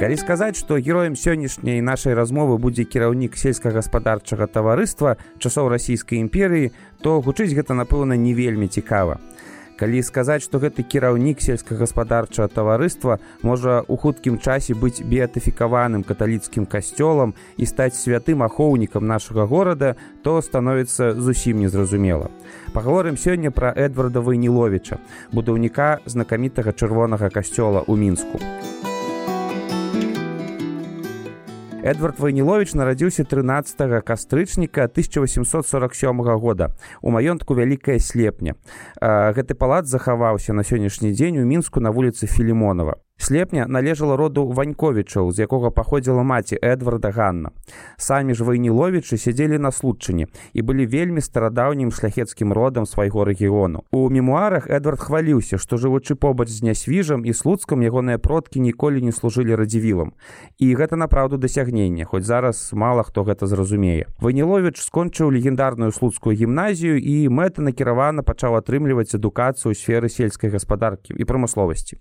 Калі сказаць, што героем сённяшняй нашай размовы будзе кіраўнік сельскагаспадарчага таварыства часоў расійскай імперыі, то гучыць гэта напэўна не вельмі цікава. Калі сказаць, што гэты кіраўнік сельскагаспадарчага таварыства можа ў хуткім часе быць біятыфікаваным каталіцкім касцёлам і стаць святым ахоўнікам нашага горада, то становіцца зусім незразумела. Паговорым сёння пра Эдварда Вайніловіча, будаўніка знакамітага чырвонага касцёла ў мінску. Эдвард Вайнілович нарадзіўся 13 кастрычніка 1847 года у маёнтку вялікая слепня. Гэты палац захаваўся на сённяшні дзень у мінску на вуліцы Філімонова. Слепня належала роду ваньковічаў, з якога паходзіла маці Эдварда Ганна. Самі ж вайніловічы сядзелі на случчыне і былі вельмі старадаўнім шляхецкім родам свайго рэгіёну. У мемуарах Эдвард хваліўся, што жывучы побач з нясвіжам і слуцкам ягоныя продкі ніколі не служылі радзівілам. І гэта напраўду дасягнення, хоць зараз мала хто гэта зразумее. Вайніловіч скончыў легендарную слуцкую гімназію і мэта накіравана пачаў атрымліваць адукацыю ў сферы сельскай гаспадаркі і прамысловасці.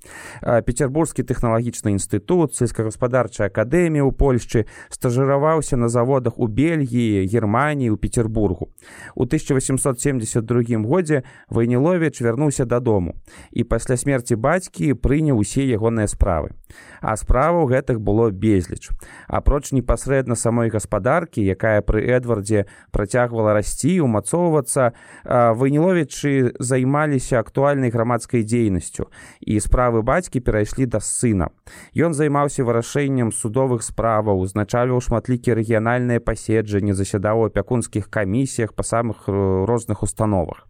Петербург беларускі тэхналагічны інстытут сельскагаспадарчая акадэмія ў польшчы стажыраваўся на заводах у бельгіі германії у петербургу у 1872 годзе вайнілович вярнуўся дадому і пасля смерти бацькі прыняў усе ягоныя справы. А справаў гэтых было безліч. Апроч непасрэдна самой гаспадаркі якая пры эдвардзе працягвала расці умацоўвацца вайніловічы займаліся актуальнай грамадскай дзейнасцю. І справы бацькі перайшлі да сына. Ён займаўся вырашэннем судовых справаў, узначаліў шматлікія рэгіянальныя паседжанні, засядаў у апякунскіх камісіях па самых э, розных установах.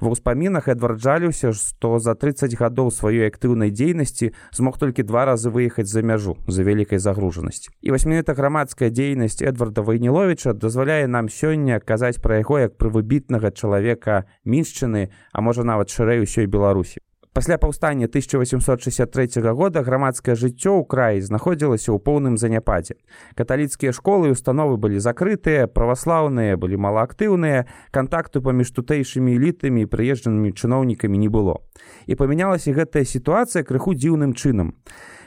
Ва ўспамінах эдварджаліўся, што за 30 гадоў сваёй актыўнай дзейнасці змог толькі два разы выехаць за мяжу за вялікай загружанасці. І васьмінета грамадская дзейнасць Эдварда Вайніловича дазваляе нам сёння казаць пра яго як пра выбітнага чалавека міншчыны, а можа нават шырэй усёй Беларусі пасля паўстання 1863 года грамадскае жыццё ў краі знаходзілася ў поўным заняпадзе. Каталіцкія школы і установы былі закрытыя праваслаўныя былі малаактыўныя кантакту паміж тутэйшымі элітамі і прыезджанымі чыноўнікамі не было. І памянялася гэтая сітуацыя крыху дзіўным чынам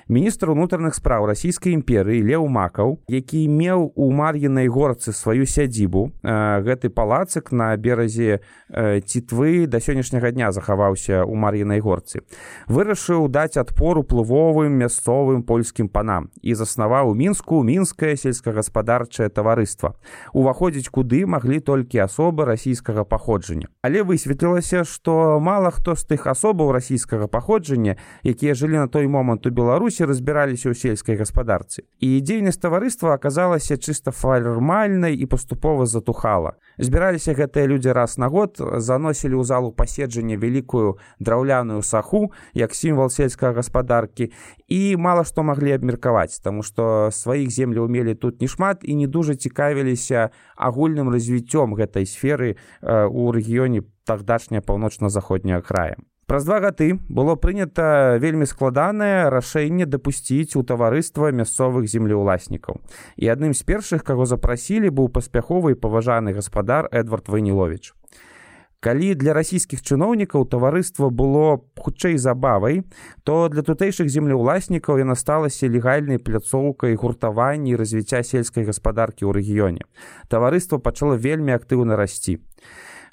міністр унутраных спраў расійскай імперыі леў макаў які меў у мар'інай горцы сваю сядзібу. Гэты палацык на беразе цітвы да сённяшняга дня захаваўся ў мар'інай горцы. Вырашыў даць адпор уплывовым мясцовым польскім панам і заснаваў мінску мінскае сельскагаспадарчае таварыства. Уваходзіць куды маглі толькі асобы расійскага паходжання. Але высветлілася што мала хто з тых асобаў расійскага паходжання якія жылі на той момант у беларусі беларусі разбіраліся ў сельскай гаспадарцы і дзейнасць таварыства аказалася чыста фармальнай і паступова затухала. Збіраліся гэтыя людзі раз на год заносілі ў залу паседжання вялікую драўляную саху як сімвал сельскай гаспадаркі і мала што маглі абмеркаваць таму што сваіх земляў мелі тут не шмат і не дужа цікавіліся агульным развіццём гэтай сферы у рэгіёне тагдашняя паўночна-заходняя краем Праз два гады было прынята вельмі складанае рашэнне дапусціць у таварыства мясцовых землеўласнікаў. І адным з першых, каго запрасілі, быў паспяховы і паважаны гаспадар Эдвард Вайнілович. Калі для расійскіх чыноўнікаў таварыства было хутчэй забавай, то для тутэйшых землеўласнікаў яна сталася легальнай пляцоўкай гуртавання і развіцця сельскай гаспадаркі ў рэгіёне. Таварыства пачало вельмі актыўна расці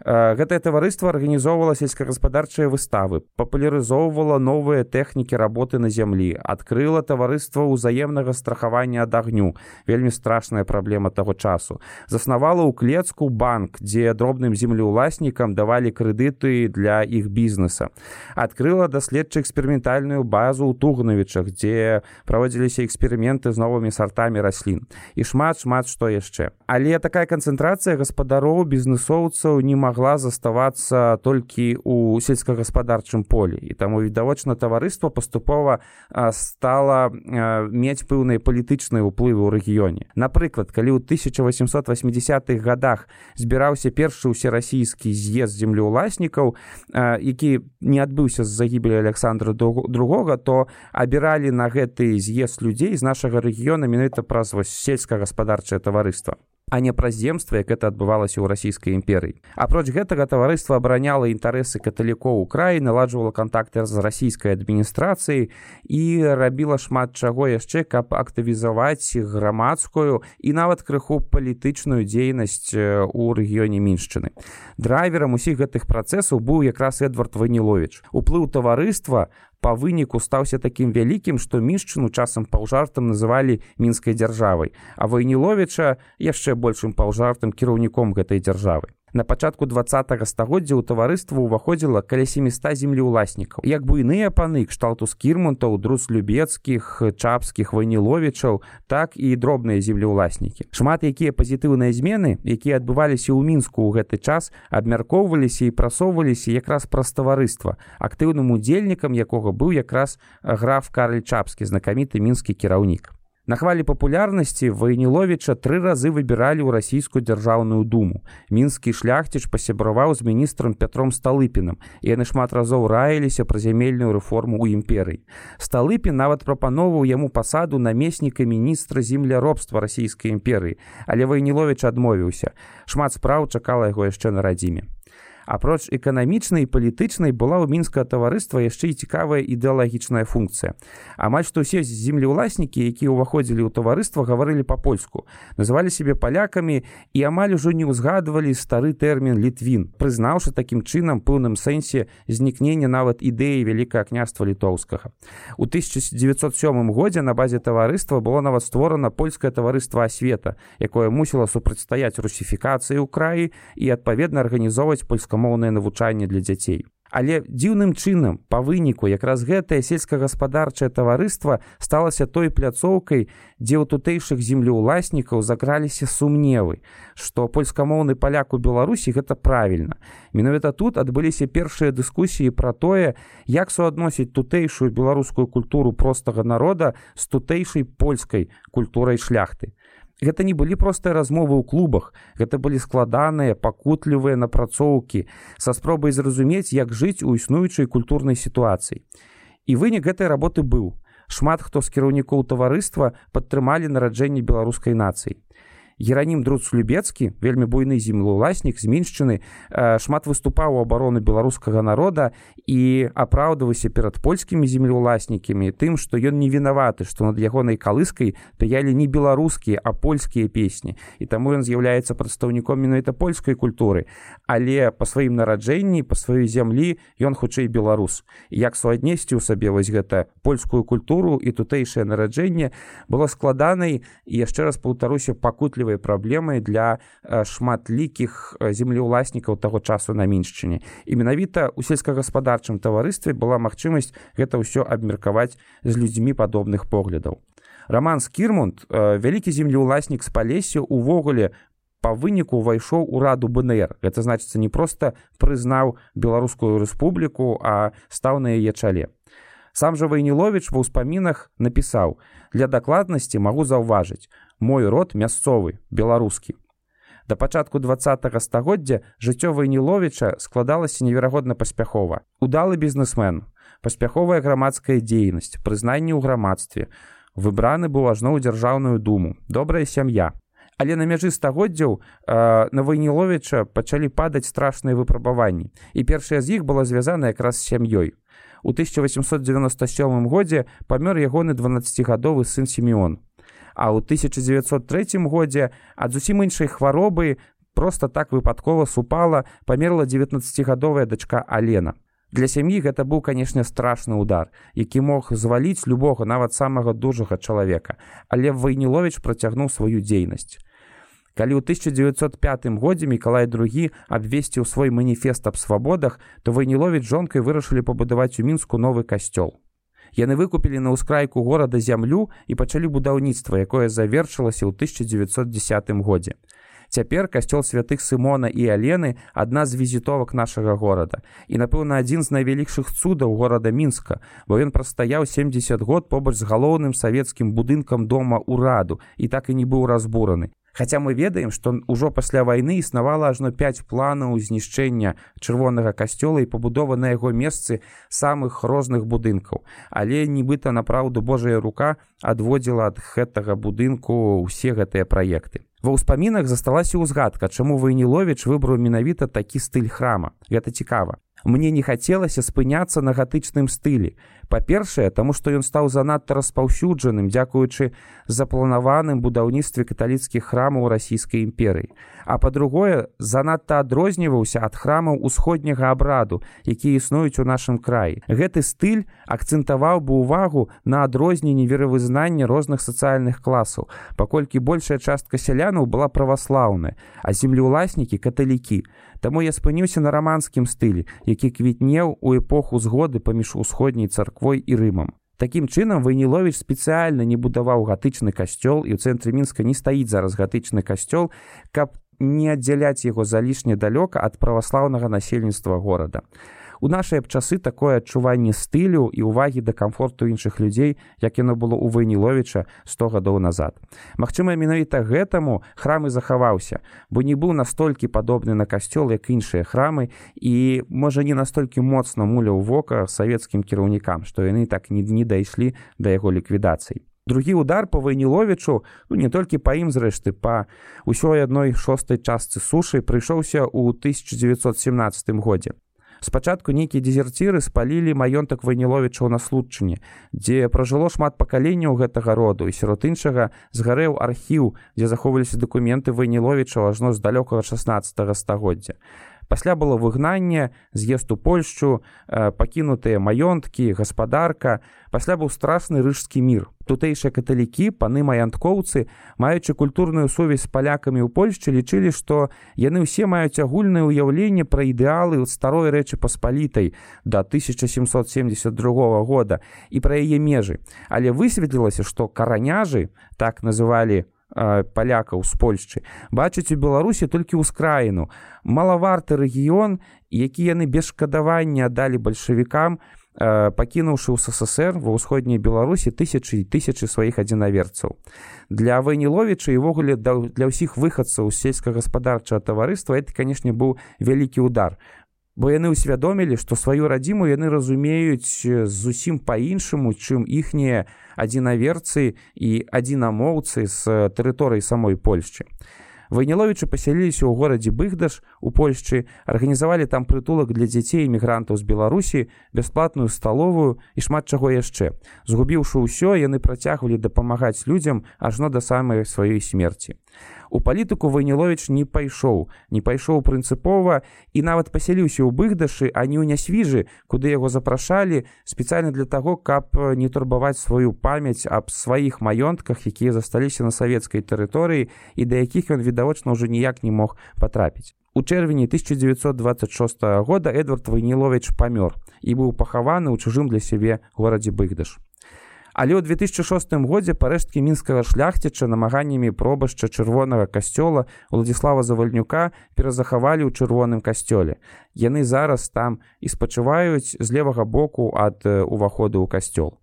гэтае таварыства арганізоўвала сельскагаспадарчыя выставы папулярызоўвала новыя тэхнікі работы на зямлі адкрыла таварыства ўзаемнага страхавання ад агню. Вельмі страшная праблема таго часу. Заснавала ў клецку банк дзе дробным землеўласнікам давалі крэдыты для іх бізнеса. Адкрыла даследчы эксперыментальную базу ў тугнавічах дзе праводзіліся эксперыменты з новымі сартамі раслін. І шмат шмат што яшчэ. Але такая канцэнтрацыя гаспадароў бізнесоўцаў не могла магла заставацца толькі ў сельскагаспадарчым полі і таму відавочна таварыства паступова стала мець пэўныя палітычныя ўплывы ў рэгіёне напрыклад калі ў 1880-х годах збіраўся першы ўсерасійскі з'езд землеўласнікаў які не адбыўся з загібелі александра другога то абіралі на гэты з'езд людзей з нашага рэгіёна менавіта праз вось сельскагаспадарчае таварыства а не праз земства як это адбывалася ў расійскай імперыі апроч гэтага таварыства абараняла інтарэсы каталікоў у краі наладжвала кантакты з расійскай адміністрацыяй і рабіла шмат чаго яшчэ каб актывізаваць грамадскую і нават крыху палітычную дзейнасць у рэгіёне міншчыны. Драйверам усіх гэтых працэсаў быў якраз эдвард ванілович уплыў таварыства па выніку стаўся такім вялікім што мішчыну часам паўжартам называлі мінскай дзяржавай а вайніловіча яшчэ большым паўжартым кіраўніком гэтай дзяржавы На пачатку два стагоддзя ў таварыства ўваходзіла каля 700 землеўласнікаў. Як буйныя паны кшталту скірмунтаў, друз любецкіх, чапскіх вайніловічаў, так і дробныя землеўласнікі. Шмат якія пазітыўныя змены, якія адбываліся ў мінску ў гэты час, абмяркоўваліся і прасоўваліся якраз праз таварыства. Актыўным удзельнікам якога быў якраз граф Карль Чапскі, знакаміты мінскі кіраўнік. На хвалі папулярнасці вайніловіча тры разы выбіралі ў расійскую дзяржаўную думу. Мінскі шляхціч пасябраваў з міністрам Пятром сталыпінам. яны шмат разоў раіліся пра зямельную рэформу ў імперыі. Сталыпін нават прапановваў яму пасаду намесніка міністра земляробства расійскай імперыі, але вайніловіч адмовіўся. Шмат спраў чакала яго яшчэ на радзіме апроч эканамічнай і палітычнай была ў мінскае таварыства яшчэ і цікавая ідэалагічная функцыя. Амаль што ўсе землеўласнікі якія ўваходзілі ў таварыства гаварылі па-польску называлі сябе палякамі і амаль ужо не ўзгадвалі стары тэрмін літвін прызнаўшы такім чынам пэўным сэнсе знікнення нават ідэі вялікае княства літоўскага. У 1907 годзе на базе таварыства было нават створана польскае таварыства асвета якое мусіла супрацьстаяць русіфікацыі ў краі і адпаведна арганізоўваць польскаму беларускамоўнае навучанне для дзяцей. Але дзіўным чынам па выніку якраз гэтае сельскагаспадарчае таварыства сталася той пляцоўкай, дзе ў тутэйшых землеўласнікаў закраліся сумневы, што польскамоўны паляк у Беларусі гэта правільна. Менавіта тут адбыліся першыя дыскусіі пра тое, як суадносіць тутэйшую беларускую культуру простага народа з тутэйшай польскай культурай шляхты гэта не былі простыя размовы ў клубах. Гэта былі складаныя пакутлівыя напрацоўкі са спробай зразумець як жыць у існуючай культурнай сітуацыі. І вынік гэтай работы быў. Шмат хто з кіраўнікоў таварыства падтрымалі нараджэнне беларускай нацыі. Геранім друц любецкі вельмі буйны землеўласнік зменшчыны шмат выступаў у абарону беларускага народа і апраўдаваўся перад польскімі землеўласнікамі тым што ён не вінаваты што над ягонай калыскай паялі не беларускія а польскія песні. І таму ён з'яўляецца прадстаўніком менавіта польскай культуры. Але па сваім нараджэнні па сваёй зямлі ён хутчэй беларус. Як суаднесці ў сабе вось гэта польскую культуру і тутэйшае нараджэнне было складанай і яшчэ раз паўтаруся пакутліва асаблівай праблемай для шматлікіх землеўласнікаў таго часу на міншчыне. І менавіта у сельскагаспадарчым таварыстве была магчымасць гэта ўсё абмеркаваць з людзьмі падобных поглядаў роман скірмунд вялікі землеўласнік з палесю увогуле по выніку ўвайшоў у раду бнр гэта значыцца не проста прызнаў беларускую рэспубліку а стаў на яе чале сам жа вайнілович ва ўспамінах напісаў для дакладнасці магу заўважыць мой род мясцовы беларускі да пачатку два стагоддзя жыццё вайніловіча складалася неверагодна паспяхова. Удалы бізнесмен паспяховая грамадская дзейнасць прызнанне ў грамадстве. Выбраны быў ажно ў дзяржаўную думу. Добрая сям'я. Але на мяжы стагоддзяў на вайніловіча пачалі падаць страшныя выпрабаванні. І першая з іх была звязана якраз з сям'ёй. У 1897 годзе памёр ягоны 12гадовы сын семён а ў 1903 годзе ад зусім іншай хваробы просто так выпадкова супала памерла 19гадовая дачка алена. Для сям'і гэта быў канешне страшны удар які мог зваліць любога нават самага дужага чалавека. Але вайнілович працягнуў сваю дзейнасць. Калі ў 1905 годзе мікалай другі абвесціў свой маніфест аб свабодах то вайнілович жонкай вырашылі пабудаваць у мінску новы касцёл Яны выкупілі на ўскрайку горада зямлю і пачалі будаўніцтва, якое завершылася ў 1910 годзе. Цяпер касцёл святых Сымона і Алены адна з візітовак нашага горада. І, напэўна, адзін з найвялікшых цудаў горада мінска, бо ён прастаяў 70 год побач з галоўным савецкім будынкам дома ўраду і так і не быў разбураны. Хаця мы ведаем, што ўжо пасля вайны існавала ажно 5 планаў знішчэння чырвонага касцёла і пабудова на яго месцы самых розных будынкаў. Але нібыта напраўду Божая рука адводзіла ад гэтага будынку ўсе гэтыя праекты. Ва ўспамінах засталася ўзгадка, чаму Вайніловіч выбраў менавіта такі стыль храма. Гэта цікава. Мне не хацелася спыняцца на гатычным стылі. Па-першае, таму што ён стаў занадта распаўсюджаным, дзякуючы запланаваным будаўніцтве каталіцкіх храмаў расійскай імперыі. А па-другое, занадта адрозніваўся ад храмаў усходняга абраду, якія існуюць у нашым краі. Гэты стыль акцэнтаваў бы ўвагу на адрозненні веравызнання розных сацыяльных класаў, паколькі большая частка сялянаў была праваслаўная, а землеўласнікі каталікі. Таму я спыніўся на раманскім стылі, які квітнеў у эпоху згоды паміж усходняй царквой і рымам. Такім чынам Вайнілович спецыяльна не будаваў гатычны касцёл і ў цэнтры мінска не стаіць зараз гатычны касцёл, каб не аддзяляць яго залішне далёка ад праваслаўнага насельніцтва горада. У нашыя часы такое адчуванне стылю і ўвагі да камфорту іншых людзей, як яно было ў Вайніловіча 100 гадоў назад. Магчыма, менавіта гэтаму храм і захаваўся, бо не быў настолькі падобны на касцёл, як іншыя храмы і можа не настолькі моцна муляў вока савецкім кіраўнікам, што яны так не дні дайшлі да яго ліквідацыі. Другі удар по вайніловічу ну, не толькі па ім зрэшты па ўсёй адной шостай частцы сушы прыйшоўся ў 1917 годзе спачатку нейкія дезерціры спалілі маёнтак вайніловічаў на случчыне дзе пражыло шмат пакаленняў гэтага роду і сярод іншага згарэў архіў дзе захоўваліся дакументы вайніловічаў ажно з далёкага 16 стагоддзя пасля было выгнанне з'езд у польшчу э, пакінутыя маёнткі гаспадарка. Пасля быў страшны рыжскі мір. Тутэйшыя каталікі паны маянткоўцы маючы культурную сувязь з палякамі ў польшчы лічылі што яны ўсе маюць агульнае ўяўленне пра ідэалы ў старой рэчы паспалітай да 1772 года і пра яе межы. Але высветлілася што караняжы так называлі у палякаў з Польшчы бачыць у беларусі толькі ўскраіну. Малаварты рэгіён які яны без шкадавання далі бальшавікам пакінуўшы ў ссср ва ўсходняй беларусі тысячы і тысячы сваіх адзінаверцаў. Для вайніловіча івогуле для ўсіх выхадцаў сельскагаспадарчага таварыства это канешне быў вялікі удар бо яны ўсвядомілі што сваю радзіму яны разумеюць зусім па-іншаму чым іхнія адзінаверцы і адзінамоўцы з тэрыторыі самой польшчы. Вайніловічы пасяліліся ў горадзе быхдаш у польшчы арганізавалі там прытулак для дзяцей эмігрантаў з беларусі бясплатную сталовую і шмат чаго яшчэ. Згубіўшы ўсё яны працягвалі дапамагаць людзям ажно да самай сваёй смерці у палітыку вайнілович не пайшоў не пайшоў прынцыпова. І нават пасяліўся ў быгдашы а не ў нясвіжы куды яго запрашалі спецыяльна для таго каб не турбаваць сваю памяць аб сваіх маёнтках якія засталіся на савецкай тэрыторыі і да якіх ён відавочна ўжо ніяк не мог патрапіць. У чэрвені 1926 года эдвард вайнілович памёр і быў пахаваны ў чужым для сябе горадзе быгдаш Але ў 2006 годзе парэшткі мінскага шляхціча намаганнямі пробашча чырвонага касцёла Владзіслава завальнюка перазахавалі ў чырвоным касцёле. Яны зараз там і спачуваюць з левага боку ад уваходу ў касцёл.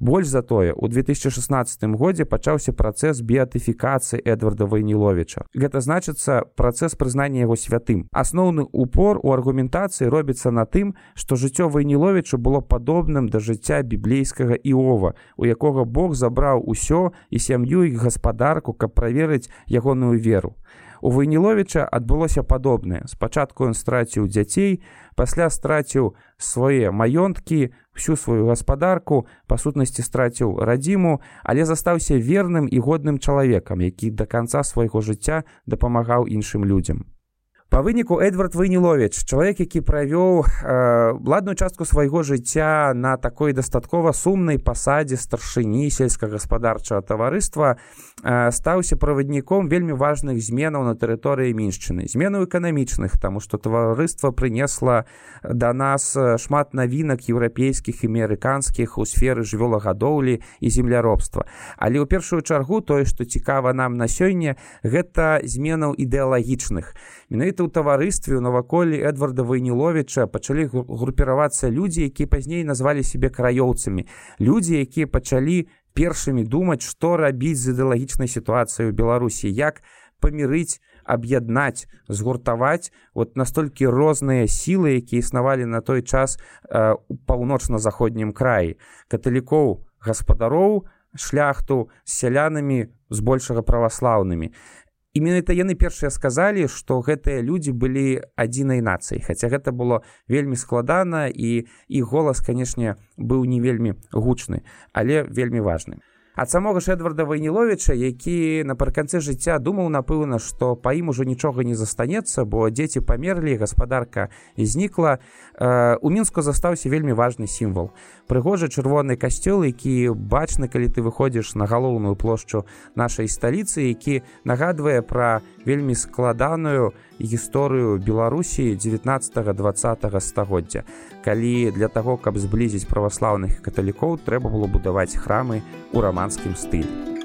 Больш за тое, у 2016 годзе пачаўся працэс біятыфікацыі Эдварда Вайніловича. Гэта значыцца працэс прызнання яго святым. Асноўны упор у аргументацыі робіцца на тым, што жыццё Вайніловича было падобным да жыцця біблейскага Іова, у якога Бог забраў усё і сям'ю і гаспадарку, каб праверыць ягоную веру. У Вайніловіча адбылося падобнае. Спачатку ён страціў дзяцей, пасля страціў свае маёнткі, всю сваю гаспадарку, па сутнасці страціў радзіму, але застаўся верным і годным чалавекам, які да канца свайго жыцця дапамагаў іншым людзям. Па выніку Эдвард Вайнілович, чалавек, які правёў э, ладную частку свайго жыцця на такой дастаткова сумнай пасадзе старшыні сельскагаспадарчага таварыства, э, стаўся правадніком вельмі важных зменаў на тэрыторыі міншчыны. Зменаў эканамічных, таму што таварыства прынесла да нас шмат навінак еўрапейскіх і амерыканскіх у сферы жывёлагадоўлі і земляробства. Але ў першую чаргу тое, што цікава нам на сёння, гэта зменаў ідэалагічных. Менавіта менавіта ў таварыстве ў наваколлі эдварда вайніловича пачалі групіравацца людзі якія пазней назвалі себе краёўцамі людзі якія пачалі першымі думаць што рабіць з ідэалагічнай сітуацыяй у беларусі як памірыць аб'яднаць згуртаваць вот настолькі розныя сілы якія існавалі на той час э, у паўночна-заходнім краі каталікоў гаспадароў шляхту з сялянамі збольшага праваслаўнымі і менавіта яны першыя сказалі што гэтыя людзі былі адзінай нацыяй. Хаця гэта было вельмі складана і і голас канешне быў не вельмі гучны але вельмі важным ад самога ж эдварда вайніловича які напрыканцы жыцця думаў напэўна што па ім ужо нічога не застанецца бо дзеці памерлі гаспадарка знікла э, у мінску застаўся вельмі важны сімвал. Прыгожы чырвоны касцёл які бачны калі ты выходзіш на галоўную плошчу нашай сталіцы які нагадвае пра вельмі складаную гісторыю беларусі 19 20 стагоддзя. Калі для таго каб зблізіць праваслаўных каталікоў трэба было будаваць храмы у раманскім стылі